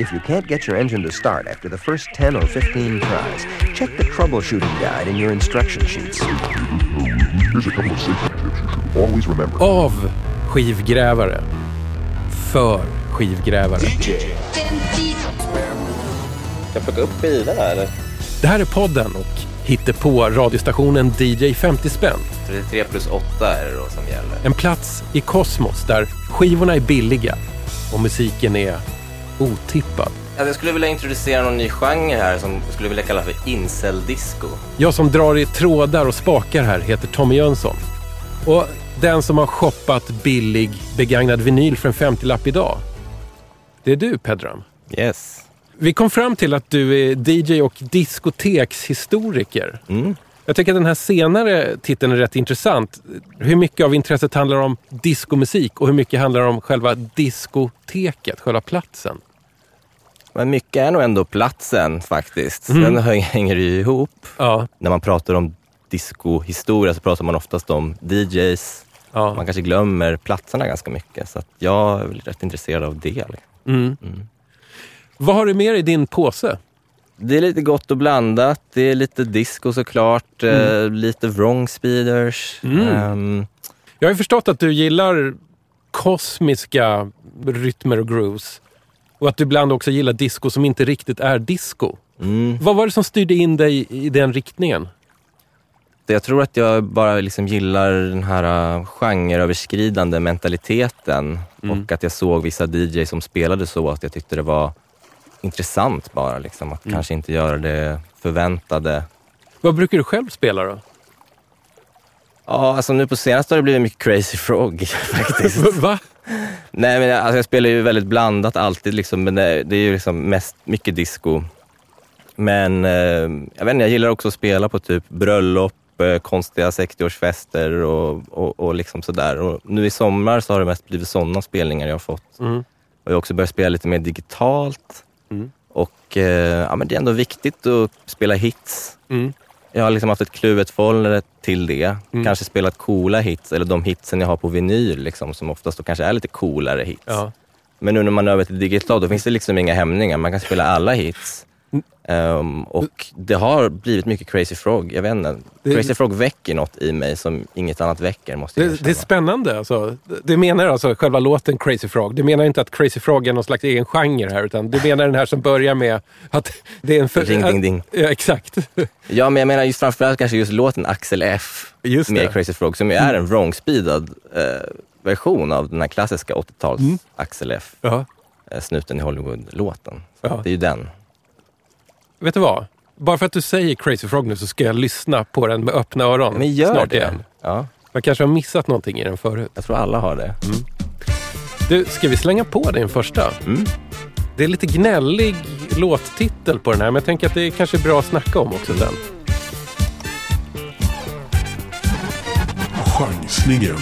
If you can't get your engine to start after the first 10 or 15 tries, check the troubleshooting guide in your instruction sheets. Here's a couple of safety tips you should always remember. Av skivgrävare. För skivgrävare. Ska jag plocka upp bilarna eller? Det här är podden och på radiostationen DJ 50 spänn. 33 plus 8 är det då som gäller. En plats i kosmos där skivorna är billiga och musiken är otippad. Jag skulle vilja introducera någon ny genre här som jag skulle vilja kalla för incel-disco. Jag som drar i trådar och spakar här heter Tommy Jönsson. Och den som har shoppat billig begagnad vinyl för en 50-lapp idag, det är du Pedram. Yes. Vi kom fram till att du är DJ och diskotekshistoriker. Mm. Jag tycker att den här senare titeln är rätt intressant. Hur mycket av intresset handlar om diskomusik och hur mycket handlar om själva diskoteket, själva platsen? Men mycket är nog ändå platsen faktiskt. Mm. Hänger det ju ihop. Ja, När man pratar om discohistoria så pratar man oftast om DJs. ja. Man kanske glömmer platserna ganska mycket. Så jag är rätt intresserad av det. liksom. Mm. Vad har du med dig i din påse? Det är lite gott och blandat. Det är lite disco såklart. eh, Lite wrong speeders. Mm. Ehm, Jag har ju förstått att du gillar kosmiska rytmer och grooves. Och att du ibland också gillar disco som inte riktigt är disco. mm. Vad var det som styrde in dig i den riktningen? Jag tror att jag bara liksom gillar den här uh, genreöverskridande mentaliteten Mm. och att jag såg vissa DJ som spelade så att jag tyckte det var intressant bara. Liksom, att Mm. kanske inte göra det förväntade. Vad brukar du själv spela då? Ja, alltså nu på senaste har det blivit mycket Crazy Frog faktiskt. Va? Nej, men alltså, jag spelar ju väldigt blandat alltid, liksom, men det, det är ju liksom mest mycket disco. Men eh, jag vet inte, jag gillar också att spela på typ bröllop, eh, konstiga 60-årsfester och, och, och liksom sådär. Och nu i sommar så har det mest blivit sådana spelningar jag har fått. Mm. Och jag har också börjat spela lite mer digitalt. Mm. Och eh, ja, men det är ändå viktigt att spela hits. Mm. Jag har liksom haft ett kluvet förhållande till det. Mm. Kanske spelat coola hits, eller de hitsen jag har på vinyl, liksom, som oftast då kanske är lite coolare hits. Ja. Men nu när man är över till digitalt, då finns det liksom inga hämningar. Man kan spela alla hits. Mm. Ehm, och det har blivit mycket Crazy Frog. Jag vet inte. Det- Crazy Frog väcker något i mig som inget annat väcker, måste jag Det, det är spännande. Alltså. Det menar alltså själva låten Crazy Frog. Du menar inte att Crazy Frog är någon slags egen genre här, utan du menar den här som börjar med att det är en... För, Ring, ding, ding. Ja, exakt. Ja, men jag menar just framförallt kanske just låten Axel F Just med det. Crazy Frog, som ju är en wrong-speedad eh, version av den här klassiska 80-tals Mm. Axel F, Ja. eh, snuten i Hollywood-låten. Ja. Det är ju den. Vet du vad? Bara för att du säger Crazy Frog nu så ska jag lyssna på den med öppna öron Men gör snart det. igen. Ja, Man kanske har missat någonting i den förut. jag tror alla har det. Du, ska vi slänga på din första? Mm. Det är lite gnällig låttitel på den här, men jag tänker att det är kanske bra att snacka om också sen. Chansningen.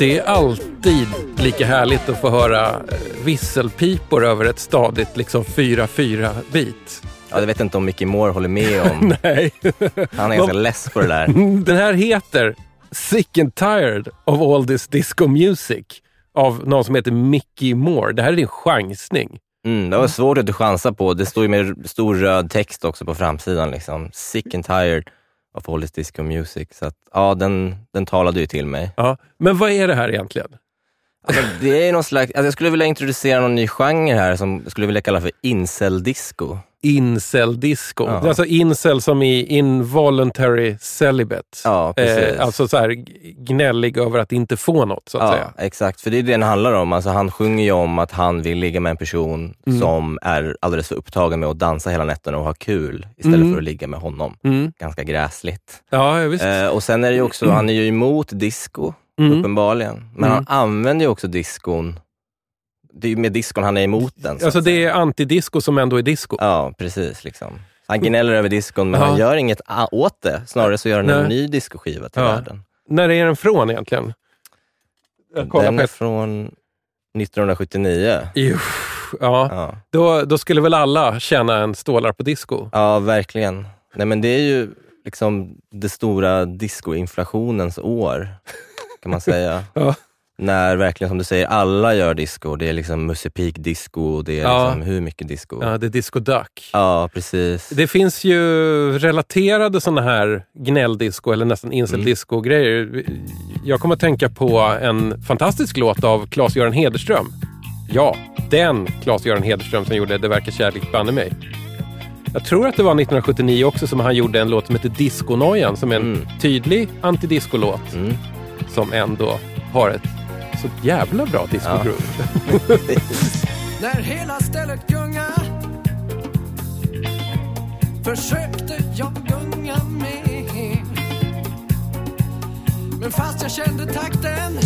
Det är alltid lika härligt att få höra eh, visselpipor över ett stadigt liksom 4-4 beat. Ja, jag vet inte om Mickey Moore håller med om. Nej. Han är ganska less på det där. Den här heter Sick and Tired of All This Disco Music av någon som heter Mickey Moore. Det här är din chansning. Mm, det var svårt att du chansar på. Det står ju med stor röd text också på framsidan. Liksom. Sick and tired all this disco music. Så att, ja, den, den talade ju till mig. Ja. Men vad är det här egentligen? Alltså, det är någon slags, alltså, jag skulle vilja introducera någon ny genre här som jag skulle vilja kalla för incel-disco. Incel-disco. Ja. Alltså incel som i involuntary celibate. Ja. Eh, alltså så här gnällig över att inte få något, så att Ja, säga. exakt. För det är det den handlar om. Alltså, han sjunger ju om att han vill ligga med en person Mm. som är alldeles för upptagen med att dansa hela nätterna och ha kul istället Mm. för att ligga med honom. Mm. Ganska gräsligt. Ja, visst. Eh, och sen är det ju också, han är ju emot disco, Mm. uppenbarligen. Men Mm. han använder ju också diskon. Det är ju med diskon han är emot den. så Alltså det är antidisco som ändå är disco. Ja, precis. Liksom. Han gnäller över diskon, men Ja. han gör inget åt det. Snarare så gör han en Nej. ny discoskiva till Ja. världen. När är den från egentligen? Den är från 1979. Jo, ja. Ja. Då, då skulle väl alla känna en stålar på disco? ja, verkligen. Nej, men det är ju liksom det stora discoinflationens år, kan man säga. Ja. När verkligen, som du säger, alla gör disco. Det är liksom Musse Pig disco det är Ja. liksom hur mycket disco. Ja, det är disco duck. Ja, precis. Det finns ju relaterade sådana här gnälldisco eller nästan incel-disco-grejer. Jag kommer att tänka på en fantastisk låt av Claes-Göran Hederström. Ja, den Claes-Göran Hederström som gjorde Det verkar kärlek banne mig. Jag tror att det var 1979 också som han gjorde en låt som heter Disconojan som är en Mm. tydlig antidisco-låt Mm. som ändå har ett så jävla bra disco-groove. När hela stället gungar Försökte jag gunga med Men fast jag kände takten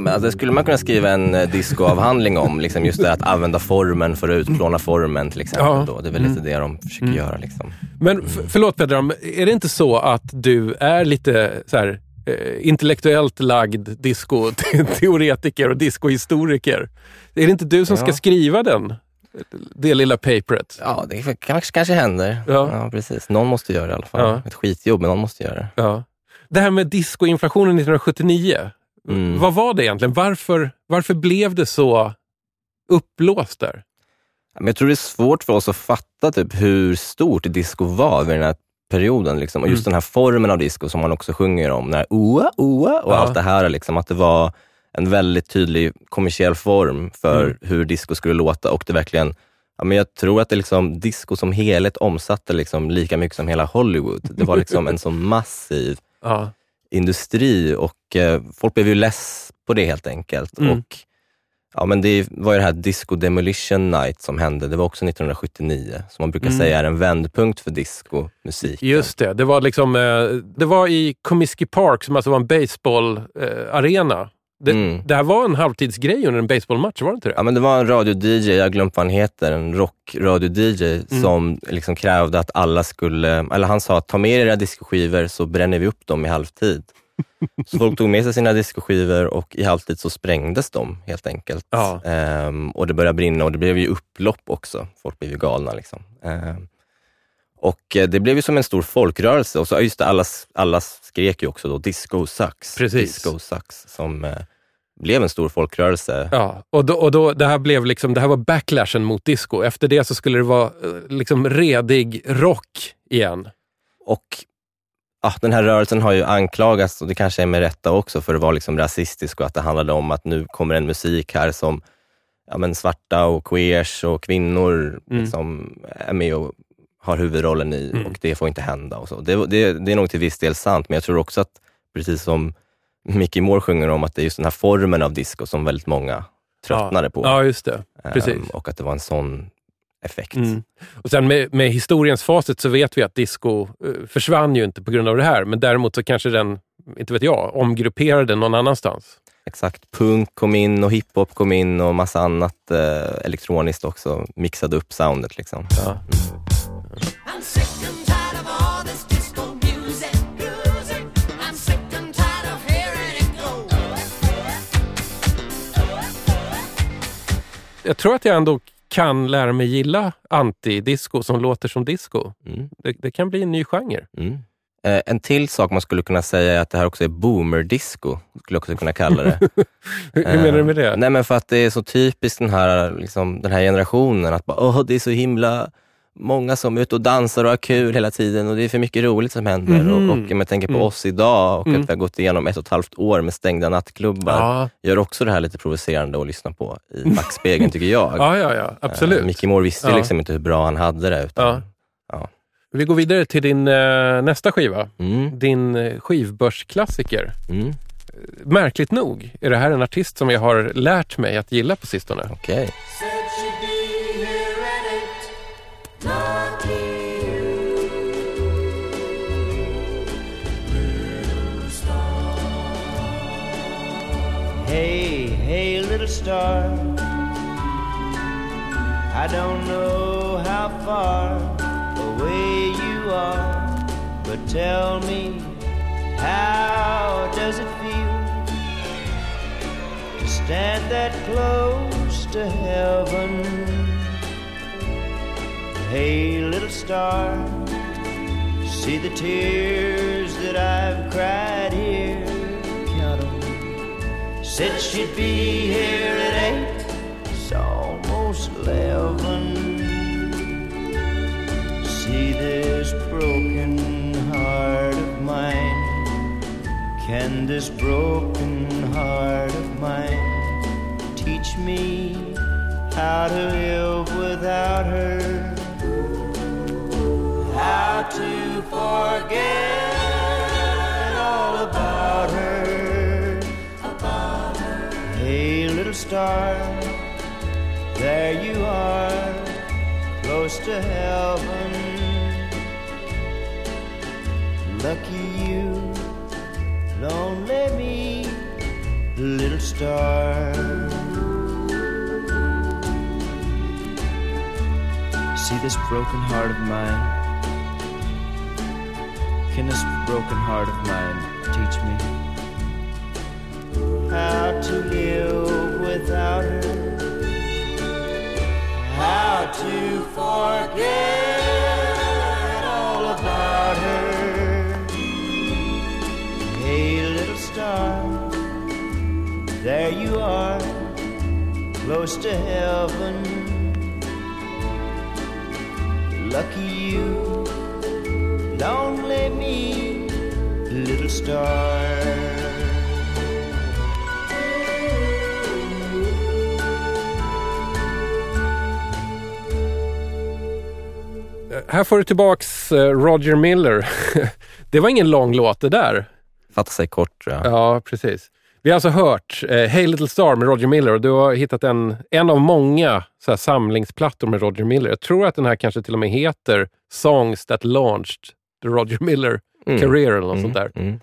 Ja, men alltså, det skulle man kunna skriva en eh, discoavhandling om, liksom just det att använda formen för att utplåna formen till exempel. Ja. Då. Det är väl lite det de försöker göra. Liksom. Men f- förlåt Pedram, är det inte så att du är lite så här, eh, intellektuellt lagd disco-teoretiker och discohistoriker? Är det inte du som ska Ja. skriva den? Det lilla paperet? Ja, det kanske, kanske händer. Ja. precis. Någon måste göra det i alla fall. Ja. Ett skitjobb, men någon måste göra det. Ja. Det här med discoinflationen 1979, Mm. vad var det egentligen? Varför, varför blev det så uppblåst där? Jag tror det är svårt för oss att fatta typ, hur stort disco var vid den här perioden. Liksom. Och just Mm. den här formen av disco som man också sjunger om, den här oa, oa och Ja. allt det här. Liksom, att det var en väldigt tydlig kommersiell form för Mm. hur disco skulle låta och det verkligen Ja, men jag tror att det liksom, disco som helhet omsatte liksom lika mycket som hela Hollywood. Det var liksom en så massiv Ja. Industri och eh, folk blev ju less på det helt enkelt. Mm. Och ja, men Det var ju det här Disco Demolition Night som hände, det var också 1979, som man brukar Mm. säga är en vändpunkt för discomusik. Just det, det var, liksom, eh, det var i Comiskey Park som alltså var en baseball-arena. Det, Mm. det här var en halvtidsgrej under en baseballmatch, var det inte det? Ja, men det var en radio-DJ, jag har glömt vad han heter, en rock-radio-DJ Mm. som liksom krävde att alla skulle, eller han sa ta med er era discoskivor så bränner vi upp dem i halvtid. Så folk tog med sig sina discoskivor och i halvtid så sprängdes de helt enkelt. Ja. Ehm, och det började brinna och det blev ju upplopp också. Folk blev ju galna. Liksom. Ehm, och eh, det blev ju som en stor folkrörelse. Och så, just det, alla, alla skrek ju också då disco sucks. Precis. Disco sucks, som eh, blev en stor folkrörelse. Ja, och, då, och då, det, här blev liksom, det här var backlashen mot disco. Efter det så skulle det vara eh, liksom redig rock igen. Och ja, den här rörelsen har ju anklagats, och det kanske är med rätta också, för att vara liksom rasistisk och att det handlade om att nu kommer en musik här som ja, men svarta och queers och kvinnor Mm. liksom är med och har huvudrollen i Mm. och det får inte hända. Och så. Det, det, det är nog till viss del sant, men jag tror också att precis som Mickey Moore sjunger om, att det är just den här formen av disco som väldigt många tröttnade ja. på. Ja, just det. Ehm, precis. och att det var en sån effekt. Mm. Och sen med, med historiens facit så vet vi att disco eh, försvann ju inte på grund av det här, men däremot så kanske den, inte vet jag, omgrupperade någon annanstans. Exakt. Punk kom in och hiphop kom in och massa annat eh, elektroniskt också. Mixade upp soundet liksom. Ja. I'm Jag tror att jag ändå kan lära mig gilla anti-disco som låter som disco. Mm. Det, det kan bli en ny genre. Mm. Eh, en till sak man skulle kunna säga är att det här också är boomer-disco, skulle jag också kunna kalla det. Hur, hur menar du med det? Eh, Nej men för att det är så typiskt den här, liksom, den här generationen, att bara, Åh, det är så himla många som är ute och dansar och har kul hela tiden och det är för mycket roligt som händer. Mhm. Och, och jag tänker på Mm. oss idag och Mm. att vi har gått igenom ett och ett halvt år med stängda nattklubbar. Ja, Gör också det här lite provocerande att lyssna på i backspegeln tycker jag. ja, ja, ja absolut. Eh, Mickey Moore visste Ja. liksom inte hur bra han hade det. Utan, Vi går vidare till din eh, nästa skiva. mm, Din eh, skivbörsklassiker. mm, Märkligt nog är det här en artist som jag har lärt mig att gilla på sistone. Okej. Hey, hey, little star. I don't know how far away you are, but tell me, how does it feel to stand that close to heaven? Hey, little star, see the tears that I've cried here. Said she'd be here at eight. It's almost eleven. See this broken heart of mine. Can this broken heart of mine teach me how to live without her? How to forget to heaven. Lucky you, lonely me, little star. See this broken heart of mine. Can this broken heart of mine teach me? how to live without her, how to forget all about her. Hey, little star, there you are, close to heaven. Lucky you, lonely me, little star. Här får du tillbaks eh, Roger Miller. det var ingen lång låt det där. Fatta sig kort tror jag. Ja, precis. Vi har alltså hört eh, Hey Little Star med Roger Miller och du har hittat en, en av många så här, samlingsplattor med Roger Miller. Jag tror att den här kanske till och med heter Songs that launched the Roger Miller Mm. career eller något sånt där. Mm.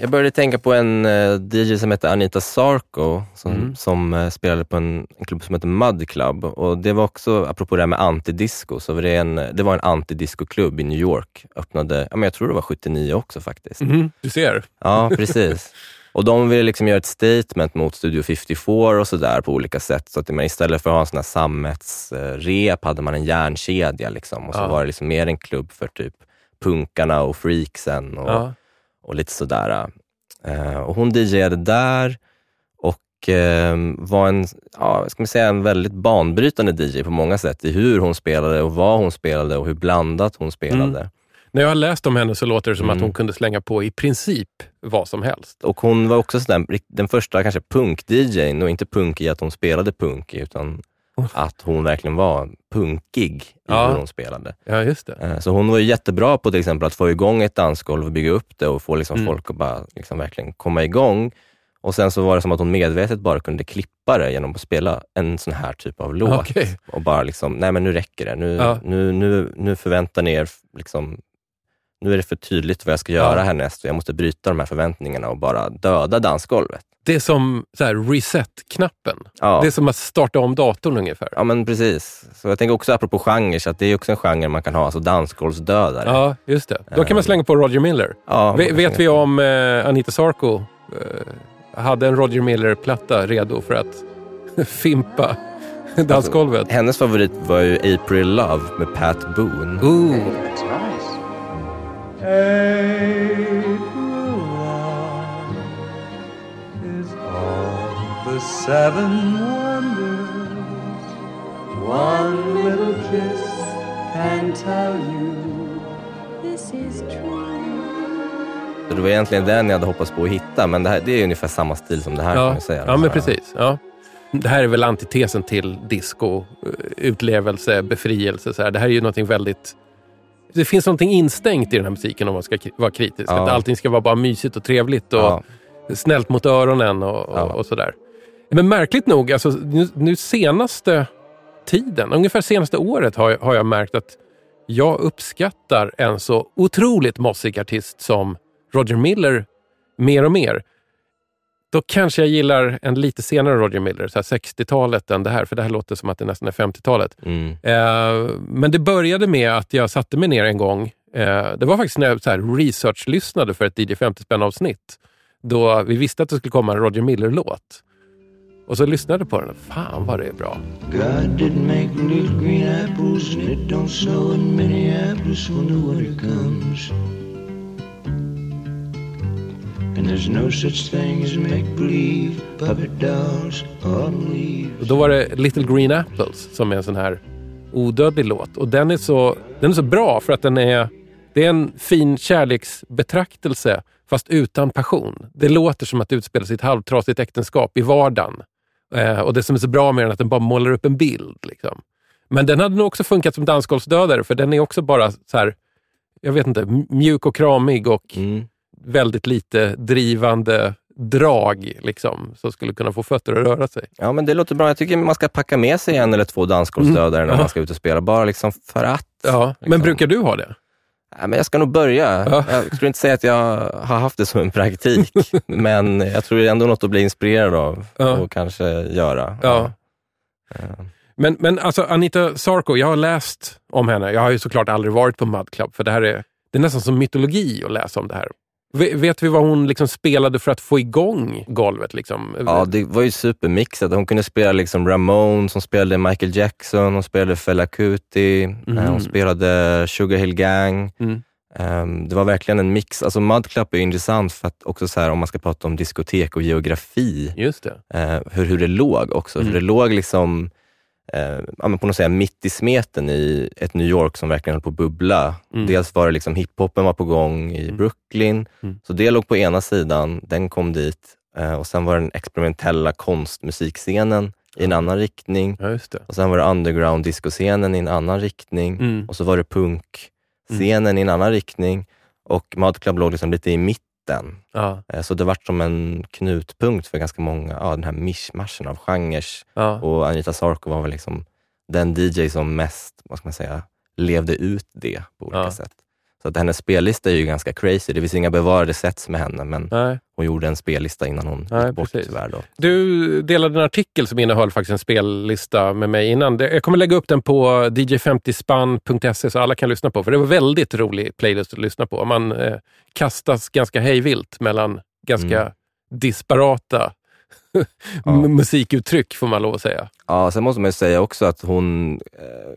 Jag började tänka på en eh, DJ som heter Anita Sarko som, Mm. som eh, spelade på en, en klubb som heter Mud Club. Och det var också, apropå det här med antidisco, så var det, en, det var en antidisco-klubb i New York. Öppnade, ja, men jag tror det var 79 också faktiskt. Mhm, Du ser. Ja, precis. Och de ville liksom göra ett statement mot Studio 54 och sådär på olika sätt. Så att man istället för att ha en sån här sammetsrep hade man en järnkedja. Liksom. Och så Ja. var det liksom mer en klubb för typ punkarna och freaksen och, Ja. Och lite sådär. Eh, och hon DJade där och eh, var en, ja, ska man säga, en väldigt banbrytande DJ på många sätt i hur hon spelade och vad hon spelade och hur blandat hon spelade. När jag har läst om henne så låter det som Mm. att hon kunde slänga på i princip vad som helst. Och hon var också sådär, den första kanske punk-DJn och inte punk i att hon spelade punk utan att hon verkligen var punkig i Ja. hur hon spelade. Ja, just det. Eh, Så hon var ju jättebra på till exempel att få igång ett dansgolv och bygga upp det och få liksom Mm. folk att bara liksom verkligen komma igång. Och sen så var det som att hon medvetet bara kunde klippa det genom att spela en sån här typ av låt. Okej. Och bara liksom, nej men nu räcker det. Nu, Ja. nu, nu, nu förväntar ni er, liksom, nu är det för tydligt vad jag ska göra Ja. härnäst. och Jag måste bryta de här förväntningarna och bara döda dansgolvet. Det är som reset-knappen. Ja. Det är som att starta om datorn ungefär. Ja men precis. Så jag tänker också apropå genre, så att det är också en genre man kan ha, alltså dansgolvsdödare. Ja, just det. Då kan man slänga på Roger Miller. Ja, man vet vi om eh, Anita Sarko eh, hade en Roger Miller-platta redo för att fimpa dansgolvet? Hennes favorit var ju April Love med Pat Boone. Ooh. is seven wonders. One little kiss can tell you This is true. Det var egentligen den jag hade hoppats på att hitta, men det, här, det är ungefär samma stil som det här kan Ja, man säga. ja, men precis. Ja. Det här är väl antitesen till disco, eh, utlevelse, befrielse. Så här. Det här är ju någonting väldigt... Det finns någonting instängt i den här musiken om man ska vara kritisk. Ja. Att allting ska vara bara mysigt och trevligt och Ja. snällt mot öronen och, och, Ja. och sådär. Men märkligt nog, alltså, nu, nu senaste tiden, ungefär senaste året har, jag- har jag märkt att jag uppskattar en så otroligt mossig artist som Roger Miller mer och mer. Då kanske jag gillar en lite senare Roger Miller, så här 60-talet än det här, för det här låter som att det nästan är 50-talet. Mm. Eh, men det började med att jag satte mig ner en gång. Eh, det var faktiskt när jag så här research-lyssnade för ett DJ 50 spänn avsnitt. Då vi visste att det skulle komma en Roger Miller-låt. Och så lyssnade jag på den. Fan vad det är bra. God didn't make little green apples, and it don't snow in Minneapolis when the winter comes. And there's no such thing as make believe, puppet dolls, autumn leaves. Och då var det Little Green Apples som är en sån här odödlig låt. Och den är så, den är så bra för att den är, det är en fin kärleksbetraktelse fast utan passion. Det låter som att det utspelar sig i ett halvtrasigt äktenskap i vardagen. Eh, och det som är så bra med den är att den bara målar upp en bild. Liksom. Men den hade nog också funkat som dansgolvsdödare för den är också bara så här, jag vet inte, mjuk och kramig och Mm. väldigt lite drivande drag liksom, som skulle kunna få fötter att röra sig. Ja, men det låter bra. Jag tycker man ska packa med sig en eller två dansgolvsdödare när Ja. man ska ut och spela. Bara liksom för att. Ja, men liksom. brukar du ha det? Ja, men jag ska nog börja. Ja. Jag skulle inte säga att jag har haft det som en praktik, men jag tror det är ändå något att bli inspirerad av Ja. och kanske göra. Ja. Ja. Men, men alltså Anita Sarko, jag har läst om henne. Jag har ju såklart aldrig varit på Mud Club, för det här är, det är nästan som mytologi att läsa om det här. Vet vi vad hon liksom spelade för att få igång golvet? Liksom? Ja, det var ju supermixat. Hon kunde spela liksom Ramones, hon spelade Michael Jackson, hon spelade Fela Kuti, eh, hon spelade Sugar Hill Gang. Mm. Ehm, det var verkligen en mix. Alltså Mud Club är intressant för att också så här, om man ska prata om diskotek och geografi, Just det. eh, hur, hur det låg också. Mm. För det låg liksom eh, på något sätt mitt i smeten i ett New York som verkligen höll på att bubbla. Mm. Dels var det liksom hiphopen var på gång i Mm. Brooklyn, Mm. så det låg på ena sidan, den kom dit. Eh, och sen var det den experimentella konstmusikscenen i en annan riktning. Ja. Och sen var det underground discoscenen i en annan riktning. Mm. Och så var det punkscenen i en annan riktning. Och Mud Club låg liksom lite i mitten. Ja, Eh, Så det vart som en knutpunkt för ganska många, ja, den här mischmaschen av genrer. ja. Och Anita Sarko var väl liksom den DJ som mest, vad ska man säga, levde ut det på olika Ja. sätt. Så att hennes spellista är ju ganska crazy. Det finns inga bevarade sets med henne, men Nej. hon gjorde en spellista innan hon Nej, gick bort precis. tyvärr. Då. Du delade en artikel som innehöll faktiskt en spellista med mig innan. Jag kommer lägga upp den på dj50spann.se så alla kan lyssna på, för det var väldigt rolig playlist att lyssna på. Man eh, kastas ganska hejvilt mellan ganska Mm. disparata Ja. musikuttryck, får man lov att säga. Ja, sen måste man ju säga också att hon, eh,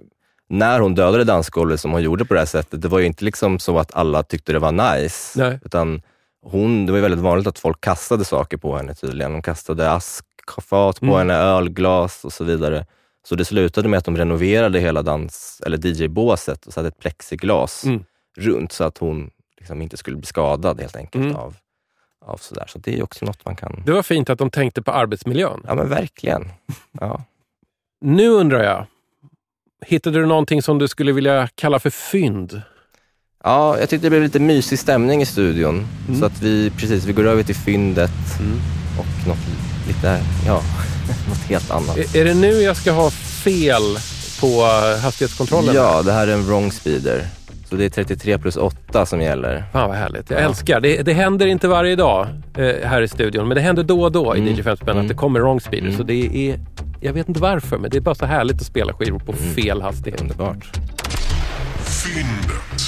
när hon dödade dansgolvet som hon gjorde på det här sättet, det var ju inte liksom så att alla tyckte det var nice. Nej. Utan hon, det var ju väldigt vanligt att folk kastade saker på henne tydligen. De kastade askfat på Mm. henne, ölglas och så vidare. Så det slutade med att de renoverade hela dans, eller DJ-båset och satte ett plexiglas Mm. runt så att hon liksom inte skulle bli skadad helt enkelt Mm. av, av sådär. Så det är också något man kan... Det var fint att de tänkte på arbetsmiljön. Ja men verkligen. Ja. Nu undrar jag, hittade du någonting som du skulle vilja kalla för fynd? Ja, jag tyckte det blev lite mysig stämning i studion. Mm. Så att vi, precis, vi går över till fyndet. och något lite, ja, något helt annat. Är, är det nu jag ska ha fel på eh, hastighetskontrollen? Ja, det här är en wrong speeder. Så det är 33 plus 8 som gäller. Fan vad härligt. Jag älskar. Det, det händer inte varje dag eh, här i studion, men det händer då och då i Mm. DJ 5 spänn Mm. att det kommer wrong speeder. Mm. Så det är, jag vet inte varför, men det är bara så härligt att spela skivor på Mm. fel hastighet. Underbart. Fyndet.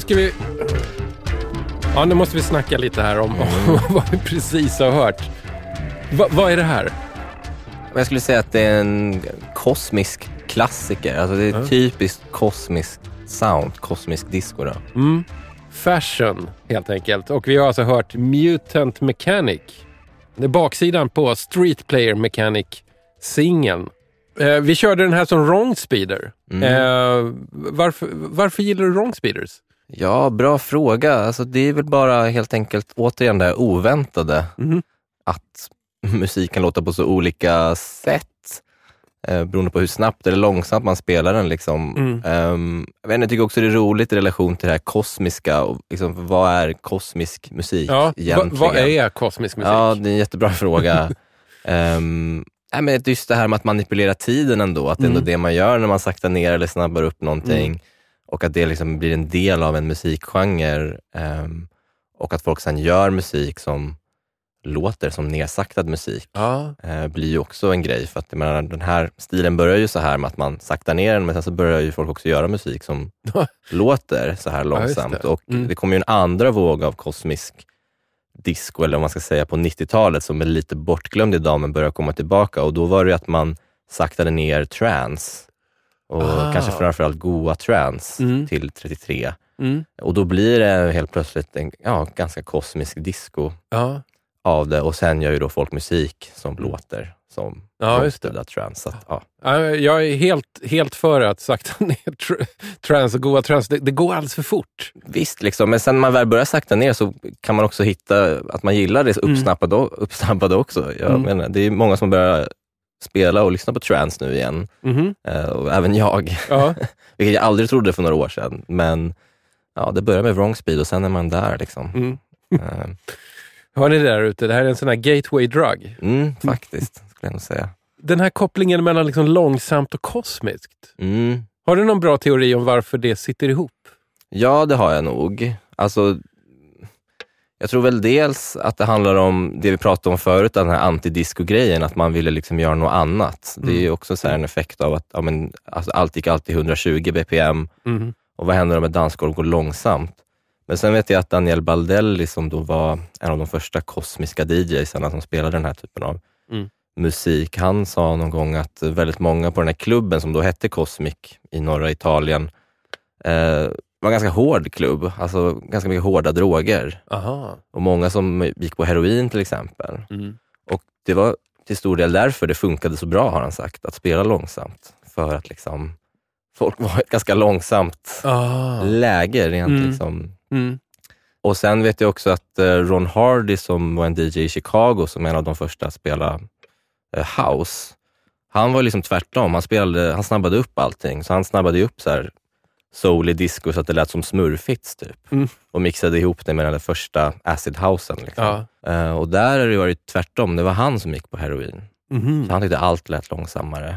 Nu ska vi... Ja, nu måste vi snacka lite här om, om vad vi precis har hört. Va, vad är det här? Jag skulle säga att det är en kosmisk klassiker. Alltså det är Ja. typiskt kosmiskt sound, kosmisk disco. Då. Mm. Fashion, helt enkelt. Och vi har alltså hört Mutant Mechanic. Det är baksidan på Street Player Mechanic-singeln. Eh, vi körde den här som wrong speeder. Mm. Eh, varför, varför gillar du wrong speeders? Ja, bra fråga. Alltså det är väl bara helt enkelt återigen det här oväntade. Mhm. Att musik kan låta på så olika sätt eh, beroende på hur snabbt eller långsamt man spelar den. Liksom. Mm. Ehm, jag, vet, inte, jag tycker också det är roligt i relation till det här kosmiska. Och liksom, vad är kosmisk musik Ja, egentligen? vad är kosmisk musik? Ja, det är en jättebra fråga. um, nej, men just det här med att manipulera tiden ändå, att det är ändå Mm. det man gör när man saktar ner eller snabbar upp någonting. Och att det liksom blir en del av en musikgenre. ehm, och att folk sen gör musik som låter som nedsaktad musik. Ja. eh, blir ju också en grej. För att menar, den här stilen börjar ju så här med att man saktar ner den, men sen så börjar ju folk också göra musik som låter så här Ja, långsamt. det. och Mm. det kommer ju en andra våg av kosmisk disco, eller vad man ska säga, på 90-talet som är lite bortglömd idag, men börjar komma tillbaka. Och då var det att man saktade ner trance. Och Ah. kanske framförallt goa trance Mm. till 33. Mm. Och då blir det helt plötsligt en ja, ganska kosmisk disco Ja. av det. Och sen gör ju då folk musik som låter som Mm. Ja, trance. Så att, ja. Ja, Jag är helt, helt för att sakta ner tr- trans och goa trans. Det, det går alldeles för fort. Visst, liksom. men sen när man väl börjar sakta ner så kan man också hitta att man gillar det uppsnappade, uppsnappade också. Jag Mm. menar, det är många som börjar spela och lyssna på trance nu igen. Mhm. Eh, och även jag, Ja. vilket jag aldrig trodde för några år sedan. Men ja, det börjar med wrong speed och sen är man där. Liksom. Mm. Eh, Hör ni det där ute? Det här är en sån här gateway drug. mm, faktiskt, skulle jag nog säga. Den här kopplingen mellan liksom långsamt och kosmiskt. Mm. Har du någon bra teori om varför det sitter ihop? Ja, det har jag nog. Alltså, jag tror väl dels att det handlar om det vi pratade om förut, den här antidisco-grejen, att man ville liksom göra något annat. Det är ju också så här en effekt av att ja, men, alltså, allt gick alltid 120 bpm Mhm. och vad händer om ett dansgolv går långsamt? Men sen vet jag att Daniel Baldelli, som då var en av de första kosmiska DJsarna som spelade den här typen av Mm. musik, han sa någon gång att väldigt många på den här klubben som då hette Cosmic i norra Italien, eh, var en ganska hård klubb, alltså ganska mycket hårda droger. Aha. Och många som gick på heroin till exempel. Mm. Och det var till stor del därför det funkade så bra, har han sagt, att spela långsamt. För att liksom, folk var i ett ganska långsamt Ah. läge rent Mm. liksom. Mm. Och sen vet jag också att eh, Ron Hardy som var en DJ i Chicago, som en av de första att spela eh, house, han var liksom tvärtom. Han, spelade, han snabbade upp allting. Så han snabbade upp så här soulig disco så att det lät som smurfits typ. Mm. Och mixade ihop det med den där första acid housen. Liksom. Ja. Eh, och där har det varit tvärtom. Det var han som gick på heroin. Mhm. Så han tyckte allt lät långsammare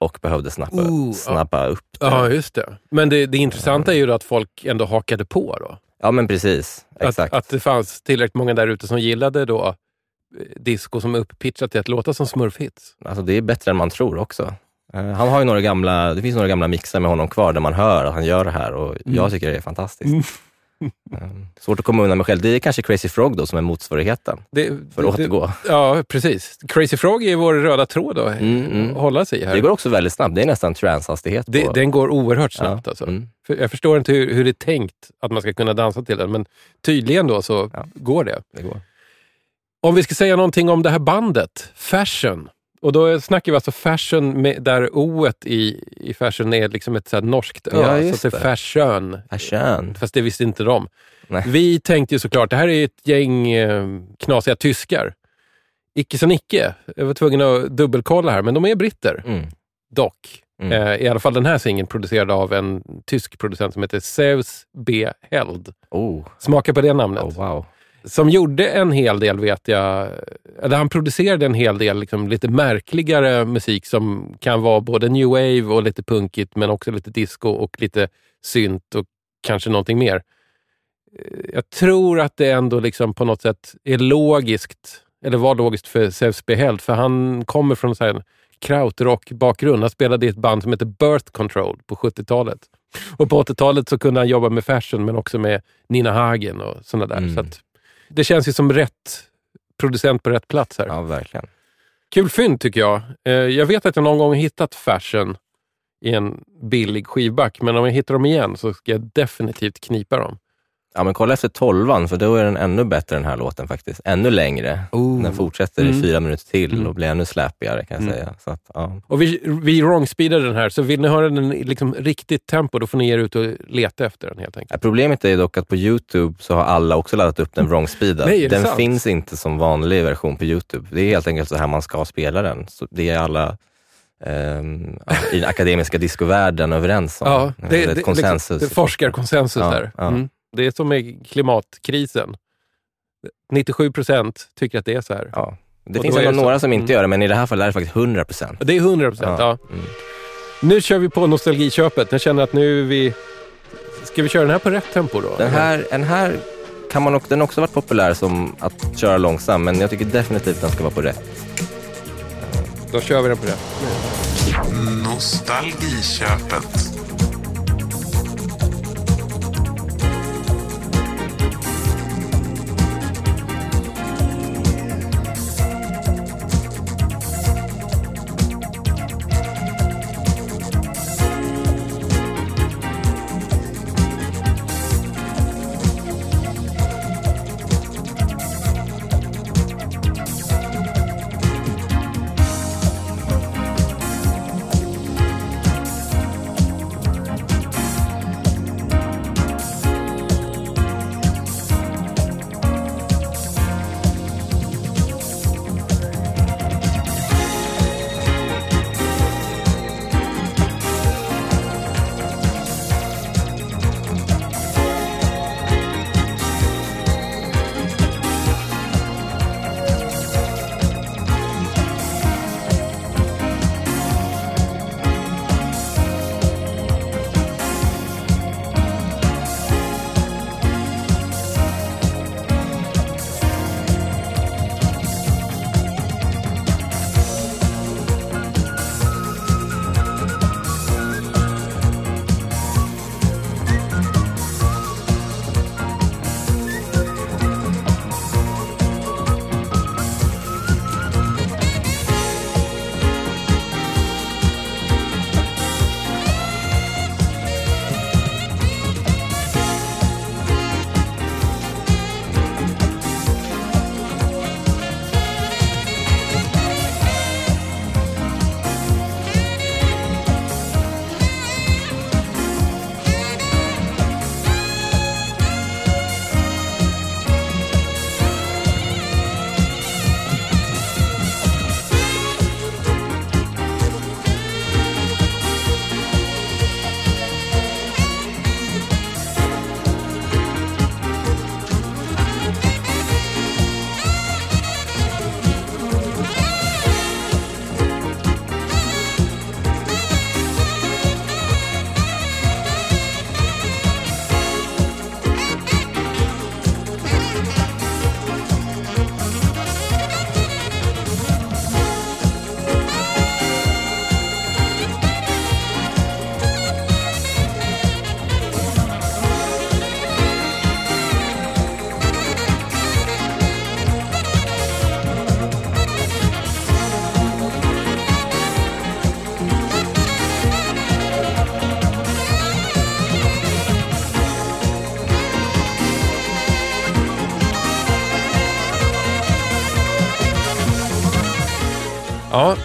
och behövde snabba, Ooh, snabba upp det. Ja, just det. Men det, det intressanta är ju att folk ändå hakade på. Då. Ja, men precis. Att, Exakt. att det fanns tillräckligt många där ute som gillade då eh, disco som är upppitchat till att låta som smurfhits. Alltså det är bättre än man tror också. Eh, Han har ju några gamla, det finns några gamla mixar med honom kvar där man hör att han gör det här och jag tycker det är fantastiskt. Eh, Svårt att komma undan med själv. Det är kanske Crazy Frog då som är motsvarigheten. Det, För att återgå. Ja, precis. Crazy Frog är vår röda tråd att Mm, mm. hålla sig i här. Det går också väldigt snabbt. Det är nästan transhastighet. Det, den går oerhört snabbt. Ja, Alltså. mm. Jag förstår inte hur, hur det är tänkt att man ska kunna dansa till den, men tydligen då så Ja. går det. det går. Om vi ska säga någonting om det här bandet, Fashion. Och då snackar vi alltså fashion med, där o i, i fashion är liksom ett så norskt ö. Ja, så att det är fashion. Fashion. Fast det visste inte de. Nej. Vi tänkte ju såklart, det här är ett gäng eh, knasiga tyskar. Icke som icke. Jag var tvungen att dubbelkolla här, men de är britter. Mm. Dock. Mm. Eh, I alla fall den här singeln producerad av en tysk producent som heter Zeus B. Held. Oh. Smaka på det namnet. oh, wow. Som gjorde en hel del, vet jag, eller han producerade en hel del liksom, lite märkligare musik som kan vara både new wave och lite punkigt, men också lite disco och lite synt och kanske någonting mer. Eh, Jag tror att det ändå liksom på något sätt är logiskt, eller var logiskt för Zeus B. Held, för han kommer från så här en krautrock-bakgrund. Han spelade i ett band som heter Birth Control på 70-talet. Och på 80-talet så kunde han jobba med fashion, men också med Nina Hagen och sådana där. Mm. Så att det känns ju som rätt producent på rätt plats här. Ja, verkligen. Kul fynd tycker jag. Eh, Jag vet att jag någon gång hittat fashion i en billig skivback, men om jag hittar dem igen så ska jag definitivt knipa dem. Ja, men kolla efter tolvan, för då är den ännu bättre den här låten faktiskt. Ännu längre. Oh. Den fortsätter Mm. i fyra minuter till Mm. och blir ännu släpigare kan jag Mm. säga. Så att, ja. Och vi, vi wrong-speedade den här, så vill ni ha den i liksom riktigt tempo, då får ni ge er ut och leta efter den helt enkelt. Ja, Problemet är dock att på Youtube så har alla också laddat upp den wrong-speedad. Nej, Den sant? finns inte som vanlig version på Youtube. Det är helt enkelt så här man ska spela den. Så det är alla ja, i den akademiska discovärlden överens om. Ja, det, det, ett det, konsensus. liksom, det forskarkonsensus Ja, där. ja. Mm. Det är som med klimatkrisen. 97 procent tycker att det är så här. Ja. Det Och finns ändå så. några som inte Mm. gör det, men i det här fallet är det faktiskt 100 procent. Det är 100 procent. Ja. Mm. Nu kör vi på nostalgiköpet. Jag känner att nu är vi... Ska vi köra den här på rätt tempo då? Den här, den här kan man också, den har också varit populär som att köra långsam, men jag tycker definitivt den ska vara på rätt. Då kör vi den på rätt. Nostalgiköpet.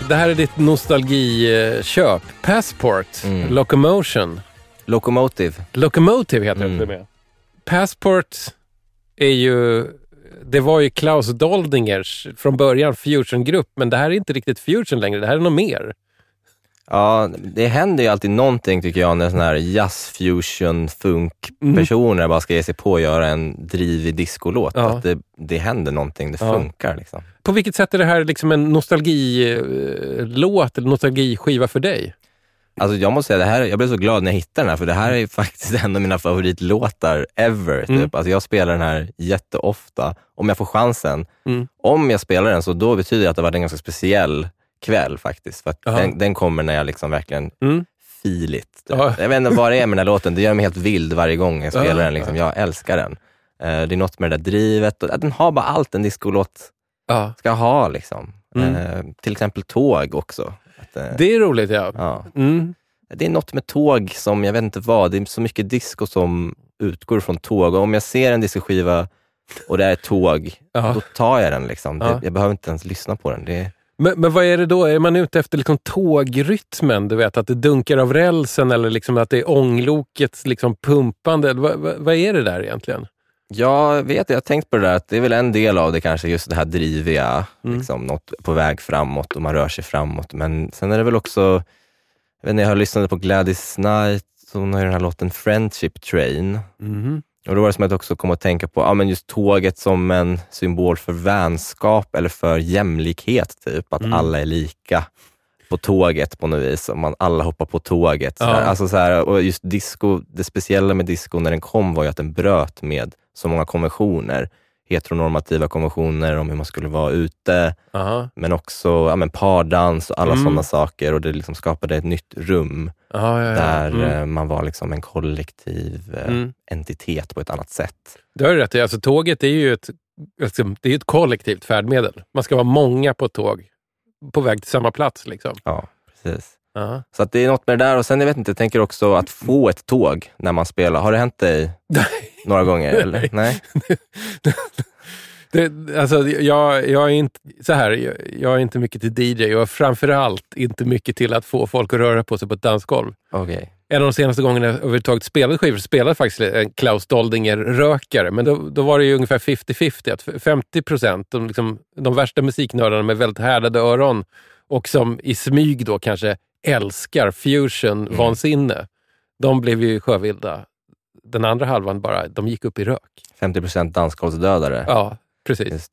Det här är ditt nostalgiköp. Passport, Mm. Locomotion. Locomotive. Locomotive heter Mm. det med. Passport är ju... Det var ju Klaus Doldingers från början fusiongrupp, men det här är inte riktigt fusion längre. Det här är något mer. Ja, det händer ju alltid någonting tycker jag när sådana här jazz, fusion, funk Mm. personer bara ska ge sig på att göra en drivig discolåt. Ja. Att det, det händer någonting, det Ja. funkar liksom. På vilket sätt är det här liksom en nostalgilåt eller nostalgiskiva för dig? Alltså jag måste säga, det här, jag blev så glad när jag hittade den här, för det här är faktiskt en av mina favoritlåtar ever. Typ. Mm. Alltså jag spelar den här jätteofta, om jag får chansen. Mm. Om jag spelar den, så då betyder det att det har varit en ganska speciell kväll faktiskt. För den, den kommer när jag liksom verkligen Mm. feel it. Ja. Jag vet inte vad det är med den här låten, det gör mig helt vild varje gång jag spelar den. Liksom. Jag älskar den. Eh, Det är något med det där drivet, och den har bara allt en discolåt Ja. ska ha. Liksom. Mm. Eh, till exempel tåg också. Att, eh, Det är roligt, ja. ja. Mm. Det är något med tåg som, jag vet inte vad, det är så mycket disco som utgår från tåg. Och om jag ser en discoskiva och det är tåg, Ja. då tar jag den. Liksom. Det, jag behöver inte ens lyssna på den. Det, Men, men vad är det då? Är man ute efter liksom tågrytmen? Du vet, att det dunkar av rälsen eller liksom att det är ånglokets liksom pumpande? Vad, vad, vad är det där egentligen? Jag vet, jag har tänkt på det där, att det är väl en del av det kanske, just det här driviga, Mm. liksom, något på väg framåt och man rör sig framåt. Men sen är det väl också, jag vet inte, jag har lyssnat på Gladys Knight, hon har ju den här låten Friendship Train. Mhm. Och då var det som att jag också kom att tänka på ja, men just tåget som en symbol för vänskap eller för jämlikhet, typ. Att Mm. alla är lika på tåget på något vis. Om man alla hoppar på tåget. Så Ja. Alltså så här, och just disco, det speciella med disco när den kom var ju att den bröt med så många konventioner. Heteronormativa konventioner om hur man skulle vara ute, Aha. men också ja, men pardans och alla Mm. sådana saker. Och det liksom skapade ett nytt rum Ja, ja, ja. där Mm. eh, man var liksom en kollektiv eh, Mm. entitet på ett annat sätt. Det har du rätt i. Alltså, tåget är ju ett, alltså, det är ett kollektivt färdmedel. Man ska vara många på ett tåg på väg till samma plats. Liksom. Ja, precis. Ja. Så att det är något med det där. Och sen, jag vet inte, jag tänker också att få ett tåg när man spelar. Har det hänt dig några gånger? Eller? Nej. Det, alltså, jag, jag, är inte, så här, jag, jag är inte mycket till DJ och framförallt inte mycket till att få folk att röra på sig på ett dansgolv. Okej. En av de senaste gångerna jag överhuvudtaget spelade skivor spelade faktiskt en Klaus Doldinger-rökare. Men då, då var det ju ungefär 50-50. Att 50 procent, de, liksom, de värsta musiknördarna med väldigt härdade öron och som i smyg då kanske älskar fusion-vansinne, de blev ju sjövilda. Den andra halvan bara, de gick upp i rök. 50 procent dansgolvsdödare. Ja, precis.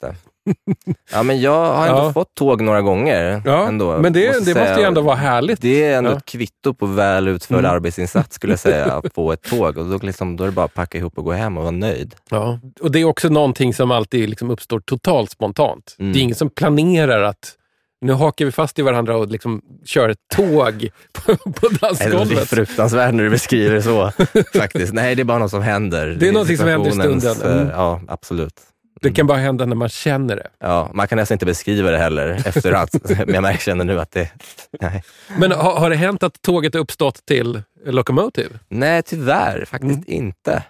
Ja, men jag har ändå Ja. fått tåg några gånger. Ja, ändå, men det, måste det måste ju ändå vara härligt. Det är ändå Ja. ett kvitto på väl utförd Mm. arbetsinsats skulle jag säga, på ett tåg. Och då, liksom, då är det bara att packa ihop och gå hem och vara nöjd. Ja. Och det är också någonting som alltid liksom uppstår totalt spontant. Mm. Det är ingen som planerar att nu hakar vi fast i varandra och liksom kör ett tåg på, på Nej, det är dansgolvet. fruktansvärt när du beskriver det så. faktiskt. Nej, det är bara något som händer. Det är någonting som händer i stunden. Mm. Ja, absolut. Det kan bara hända när man känner det. Ja, man kan nästan inte beskriva det heller efteråt. Men jag känner nu att det... Nej, Men har, har det hänt att tåget uppstått till Locomotive? nej tyvärr faktiskt Mm. inte.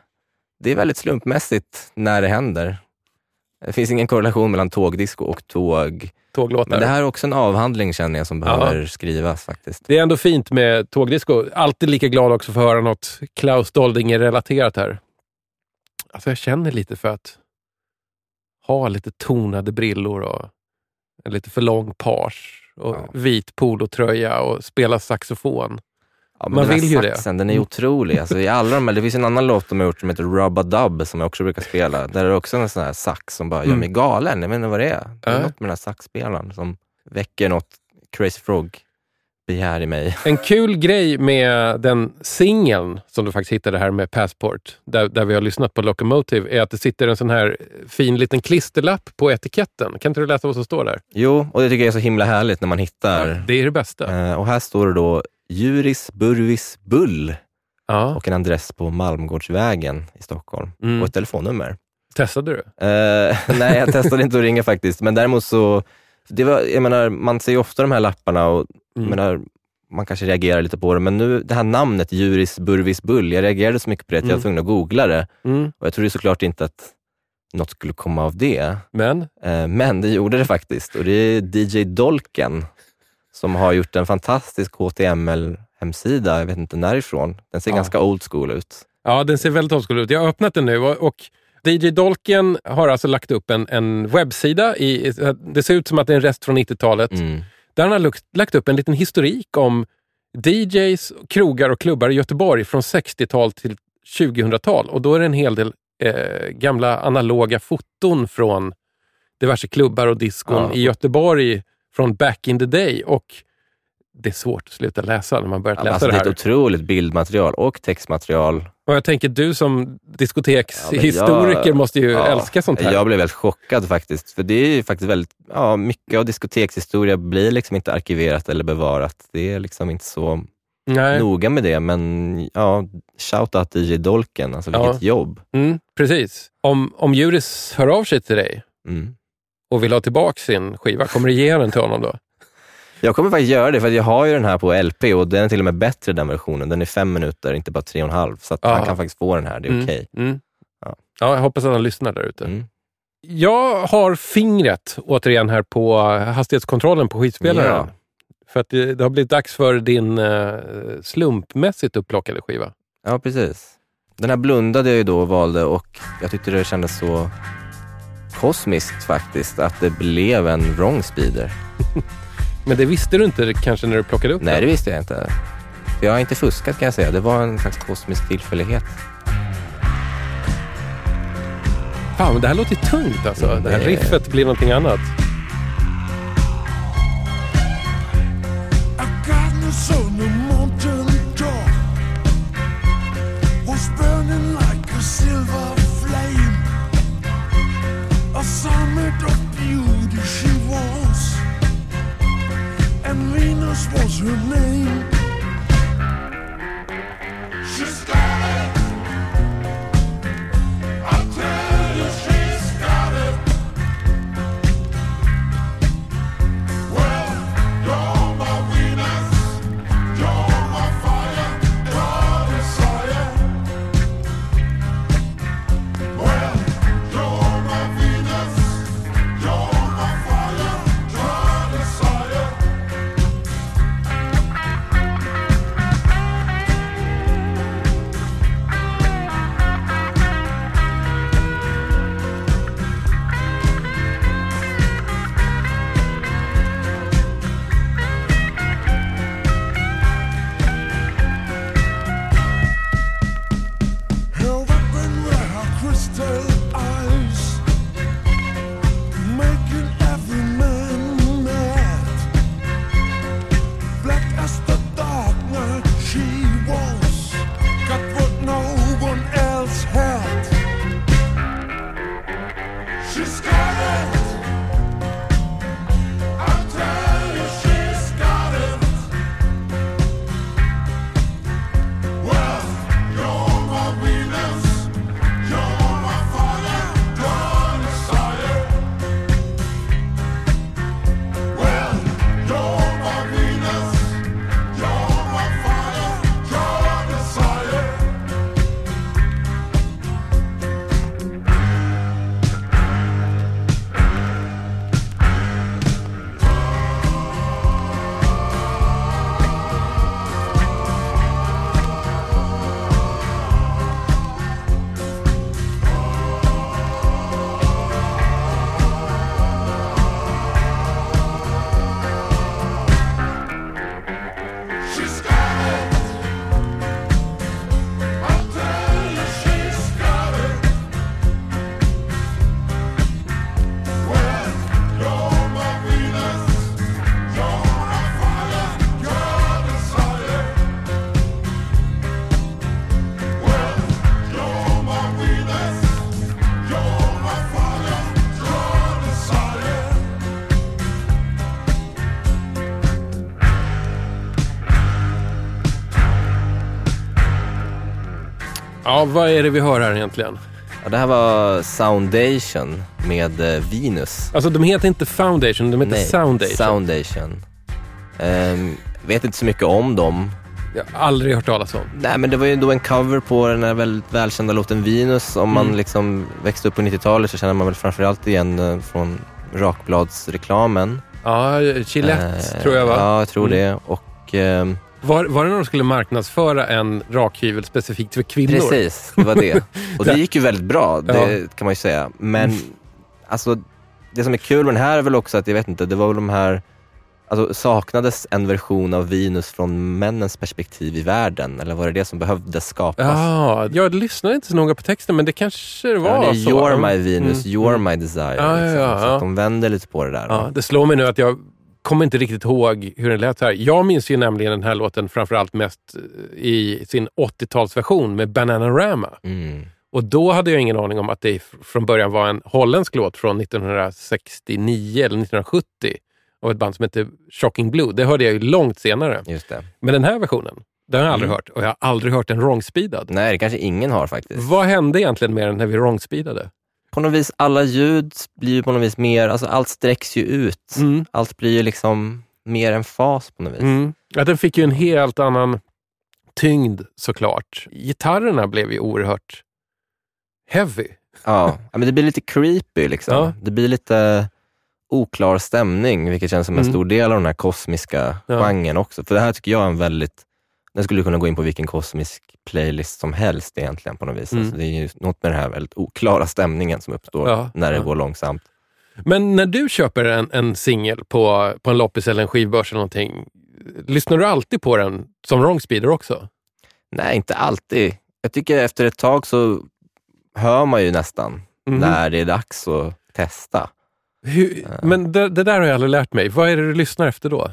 Det är väldigt slumpmässigt när det händer. Det finns ingen korrelation mellan tågdisco och tåg. Tåglåtar? Men det här är också en avhandling känner jag som Ja. behöver skrivas faktiskt. Det är ändå fint med tågdisco. Alltid lika glad också för att höra något Klaus Doldinger-relaterat här. Alltså jag känner lite för att ha lite tonade brillor och en lite för lång page och Ja. vit polotröja och spela saxofon. Ja, men Man vill ju det. saxen, den är otrolig. Alltså, i alla de här, det finns en annan låt de har gjort som heter Rubba Dub som jag också brukar spela. Där är det också en sån här sax som bara gör Mm. mig galen. Jag vet inte vad det är. Det är Ja. något med den här saxspelaren som väcker något Crazy Frog begär i mig. En kul grej med den singeln som du faktiskt hittade här med Passport, där, där vi har lyssnat på Locomotive, är att det sitter en sån här fin liten klisterlapp på etiketten. Kan inte du läsa vad som står där? Jo, och det tycker jag är så himla härligt när man hittar. Det är det bästa. Eh, och här står det då Juris Burvis Bull Ja. och en adress på Malmgårdsvägen i Stockholm Mm. och ett telefonnummer. Testade du? Eh, nej, jag testade inte att ringa faktiskt, men däremot så, det var, jag menar, man ser ju ofta de här lapparna och Mm. jag menar, man kanske reagerar lite på det, men nu det här namnet Juris Burvis Bull, jag reagerade så mycket på det att jag Mm. var tvungen att googla det Mm. och jag trodde såklart inte att något skulle komma av det. Men? Eh, Men det gjorde det faktiskt och det är DJ Dolken som har gjort en fantastisk HTML-hemsida, jag vet inte närifrån. Den ser Ja. ganska old school ut. Ja, den ser väldigt old ut. Jag har öppnat den nu och, och DJ Dolken har alltså lagt upp en, en webbsida. I, det ser ut som att det är en rest från 90-talet. Mm. Där han har lagt, lagt upp en liten historik om DJs, krogar och klubbar i Göteborg från 60-tal till 2000-tal. Och då är det en hel del eh, gamla analoga foton från diverse klubbar och diskon Ja. i Göteborg från back in the day. Och det är svårt att sluta läsa när man börjat Ja, läsa Alltså, det det är här. ett otroligt bildmaterial och textmaterial. Och jag tänker, du som Ja, diskotekshistoriker jag- måste ju ja, älska sånt här. Jag blev väldigt chockad faktiskt, för det är ju faktiskt väldigt, ja, mycket av diskotekshistoria blir liksom inte arkiverat eller bevarat. Det är liksom inte så Nej. noga med det, men ja, shout out DJ Dolken, alltså Ja. vilket jobb. Mm, precis. Om, om Juris hör av sig till dig Mm. Och vill ha tillbaka sin skiva, kommer du ge den till honom då? Jag kommer faktiskt göra det, för jag har ju den här på LP och den är till och med bättre den versionen. Den är fem minuter, inte bara tre och en halv. Så han kan faktiskt få den här, det är Mm, okej. Mm. Ja. Ja, jag hoppas att han lyssnar där ute. Mm. Jag har fingret återigen här på hastighetskontrollen på skivspelaren. Ja. För att det, det har blivit dags för din eh, slumpmässigt upplockade skiva. Ja, precis. Den här blundade jag ju då och valde och jag tyckte det kändes så kosmiskt faktiskt, att det blev en wrong speeder. Men det visste du inte kanske när du plockade upp Nej, det den? visste jag inte. Jag har inte fuskat kan jag säga. Det var en slags kosmisk tillfällighet. Fan, men det här låter tungt alltså. Det här Det- riffet blir någonting annat. Was her name. Vad är det vi hör här egentligen? Ja, det här var Soundation med eh, Venus. Alltså, de heter inte Foundation, de heter Soundation. Soundation. Ehm, vet inte så mycket om dem. Jag har aldrig hört talas om. Nej, men det var ju då en cover på den här väldigt välkända låten Venus. Om Mm. man liksom växte upp på 90-talet så känner man väl framförallt igen eh, från Rakbladsreklamen. Ja, Gillette Eh, tror jag va? Ja, jag tror Mm. det. Och ehm, Var, var det när de skulle marknadsföra en rakhyvel specifikt för kvinnor? Precis, det var det. Och det gick ju väldigt bra, det Ja. kan man ju säga. Men alltså, det som är kul med den här är väl också att, jag vet inte, det var väl de här Alltså saknades en version av Venus från männens perspektiv i världen? Eller var det det som behövdes skapas? Ja, jag lyssnade inte så noga på texten, men det kanske det var Ja, det är så. You're my Venus, Mm. you're my desire. Ja, liksom. ja, Så ja. att de vänder lite på det där. Ja, det slår mig nu att jag kommer inte riktigt ihåg hur den lät här. Jag minns ju nämligen den här låten framförallt mest eh, i sin 80-talsversion med Bananarama. Mm. Och då hade jag ingen aning om att det från början var en holländsk låt från 1969 eller 1970 av ett band som heter Shocking Blue. Det hörde jag ju långt senare. Just det. Men den här versionen, den har jag aldrig Mm. hört. Och jag har aldrig hört den wrong-speedad. Nej, det kanske ingen har faktiskt. Vad hände egentligen med den när vi wrong-speedade? På något vis, alla ljud blir ju på något vis mer, alltså allt sträcks ju ut. Mm. Allt blir ju liksom mer en fas på något vis. Mm. Ja, den fick ju en helt annan tyngd såklart. Gitarrerna blev ju oerhört heavy. Ja. men det blir lite creepy liksom. Ja. Det blir lite oklar stämning, vilket känns som en Mm. stor del av den här kosmiska Ja. genren också. För det här tycker jag är en väldigt, den skulle kunna gå in på vilken kosmisk playlist som helst egentligen på något vis. Mm. Alltså, det är ju något med den här väldigt oklara stämningen som uppstår Ja, när det ja. går långsamt. Men när du köper en, en singel på, på en loppis eller en skivbörs eller någonting, lyssnar du alltid på den som wrong speeder också? Nej, inte alltid. Jag tycker efter ett tag så hör man ju nästan Mhm. när det är dags att testa. Hur, men det, det där har jag aldrig lärt mig. Vad är det du lyssnar efter då?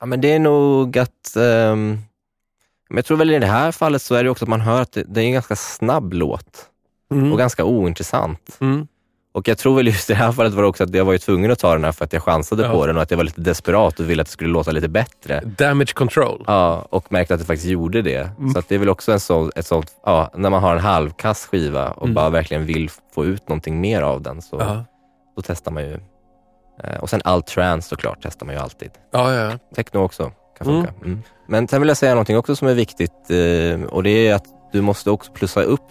Ja, men det är nog att... men jag tror väl i det här fallet så är det också att man hör att det, det är en ganska snabb låt Mm. och ganska ointressant. Mm. Och jag tror väl just i det här fallet var det också att jag var ju tvungen att ta den här för att jag chansade Ja. på den och att jag var lite desperat och ville att det skulle låta lite bättre. Damage control. Ja, och märkte att det faktiskt gjorde det. Mm. Så det är väl också en sån, ett sånt, ja, när man har en halvkass skiva och Mm. bara verkligen vill få ut någonting mer av den så Ja. då testar man ju. Eh, Och sen all trance såklart testar man ju alltid. Ja, ja. Techno också kan funka. Mm. Men sen vill jag säga någonting också som är viktigt eh, och det är att du måste också plussa upp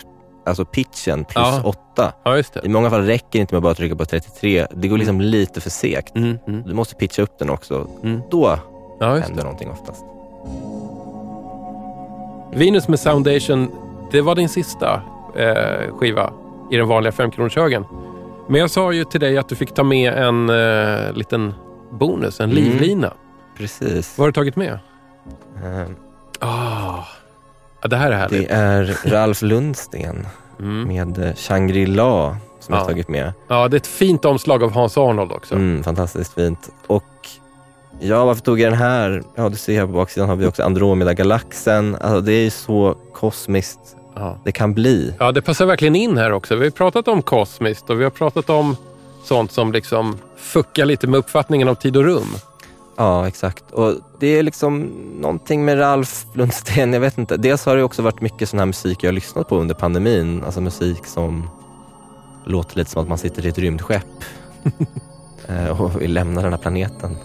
alltså pitchen plus Ja. 8. ja. I många fall räcker det inte med att bara trycka på 33. Det går liksom lite för segt. Mm. Mm. Du måste pitcha upp den också. Mm. Då Ja, just det. händer någonting oftast. Venus med Soundation, det var din sista eh, skiva i den vanliga femkronorshögen. Men jag sa ju till dig att du fick ta med en eh, liten bonus, en Mm. livlina. Precis. Vad har du tagit med? Eh, Ah, ja, det här är härligt. Det är Ralf Lundsten Mm. med eh, Shangri-La som jag Ja. har tagit med. Ja, det är ett fint omslag av Hans Arnold också. Mm, fantastiskt fint. Och ja, varför tog jag den här? Ja, du ser här på baksidan har vi också Andromeda-galaxen. Alltså, det är ju så kosmiskt Ja. det kan bli. ja, det passar verkligen in här också. Vi har pratat om kosmiskt och vi har pratat om sånt som liksom fuckar lite med uppfattningen av tid och rum. Ja, exakt. Och det är liksom någonting med Ralf Lundsten, jag vet inte. Dels har det också varit mycket sån här musik jag har lyssnat på under pandemin. Alltså musik som låter lite som att man sitter i ett rymdskepp eh, och vill lämna den här planeten.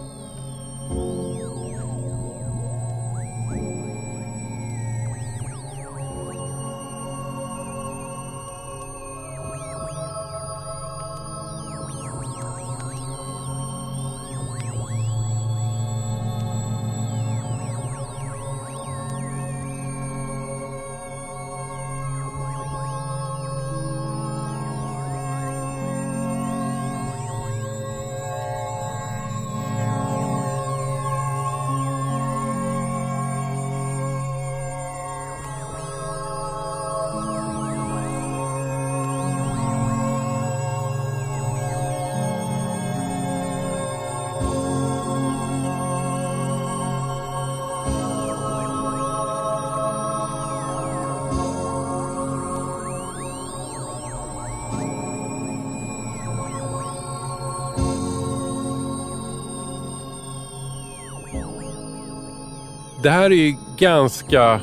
Det här är ju ganska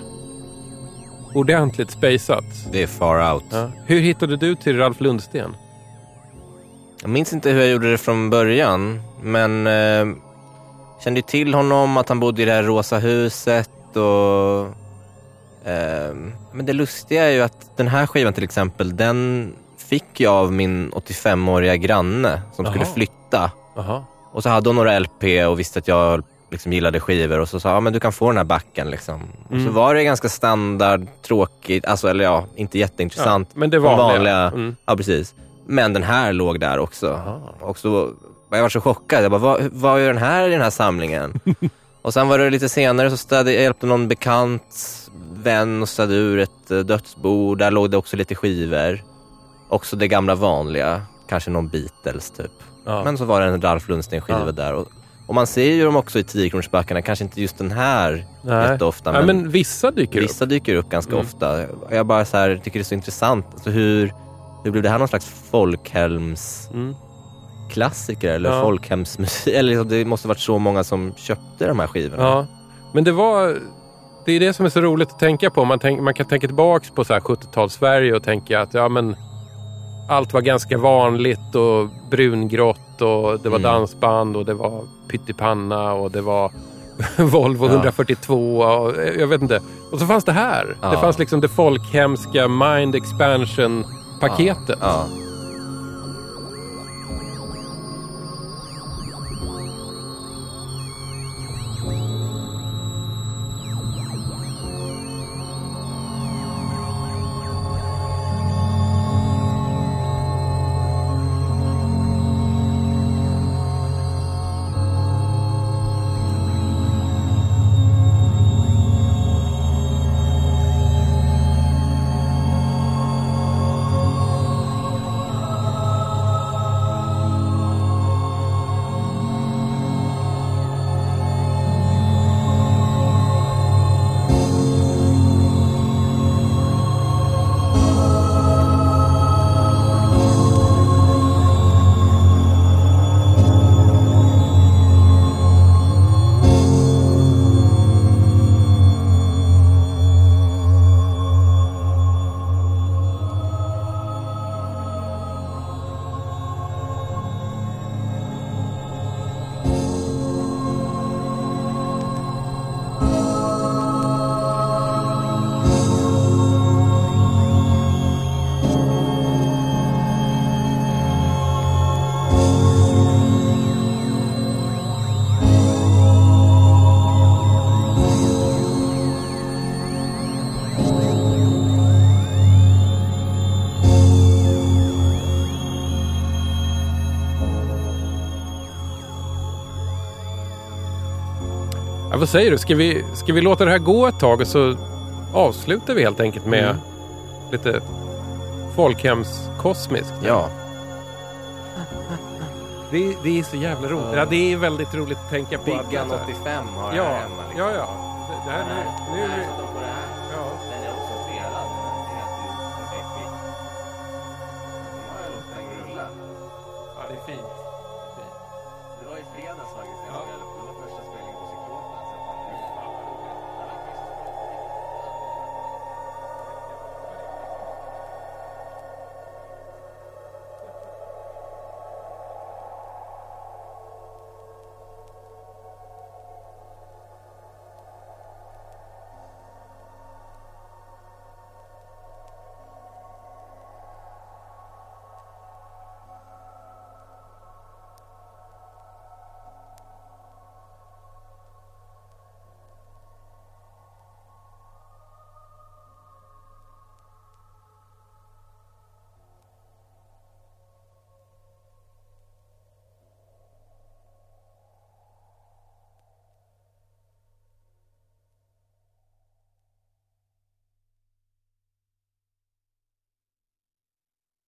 ordentligt spejsat. Det är far out. Ja. Hur hittade du till Ralf Lundsten? Jag minns inte hur jag gjorde det från början, men eh, kände till honom, att han bodde i det här rosa huset och... Eh, men det lustiga är ju att den här skivan till exempel, den fick jag av min 85-åriga granne som skulle Jaha. flytta. Aha. Och så hade hon några LP och visste att jag liksom gillade skivor och så sa ja, men du kan få den här backen. Liksom. Och så Mm. var det ganska standard, tråkigt, alltså, eller ja, inte jätteintressant. Ja, men det De vanliga. vanliga Mm. Ja, precis. Men den här låg där också. Aha. Och så jag var så chockad. Jag bara, vad, vad gör den här i den här samlingen? och sen var det lite senare så städde, jag hjälpte någon bekant vän och städade ur ett eh, dödsbo. Där låg det också lite skivor. Också det gamla vanliga. Kanske någon Beatles typ. Ja. Men så var det en Ralf Lundsten-skiva Ja. där. Och, och man ser ju dem också i 10-kronorsbackarna. Kanske inte just den här Nej. jätteofta. Ja, men vissa dyker upp. Vissa dyker upp ganska Mm. ofta. Jag bara så här, tycker det är så intressant. Alltså hur, hur blev det här någon slags folkhemsklassiker Mm. eller Ja. folkhemsmusik? Eller liksom, det måste varit så många som köpte de här skivorna. Ja. Men det var... Det är det som är så roligt att tänka på. Man, tänk, man kan tänka tillbaka på så här 70-tals Sverige och tänka att ja, men allt var ganska vanligt och brungrått och det var Mm. dansband och det var pyttipanna och det var Volvo Ja. 142 och eh, jag vet inte. Och så fanns det här. Det Ja. fanns liksom det folkhemska mind expansion paketet. Ja. Vad säger du? Ska vi, ska vi låta det här gå ett tag och så avslutar vi helt enkelt med Mm. lite folkhemskosmiskt? ja. Det, det är så jävla roligt. Ja, det är väldigt roligt att tänka på. Biggan 85 har Ja, hemma. liksom. ja, ja. Det, det här, nu, nu,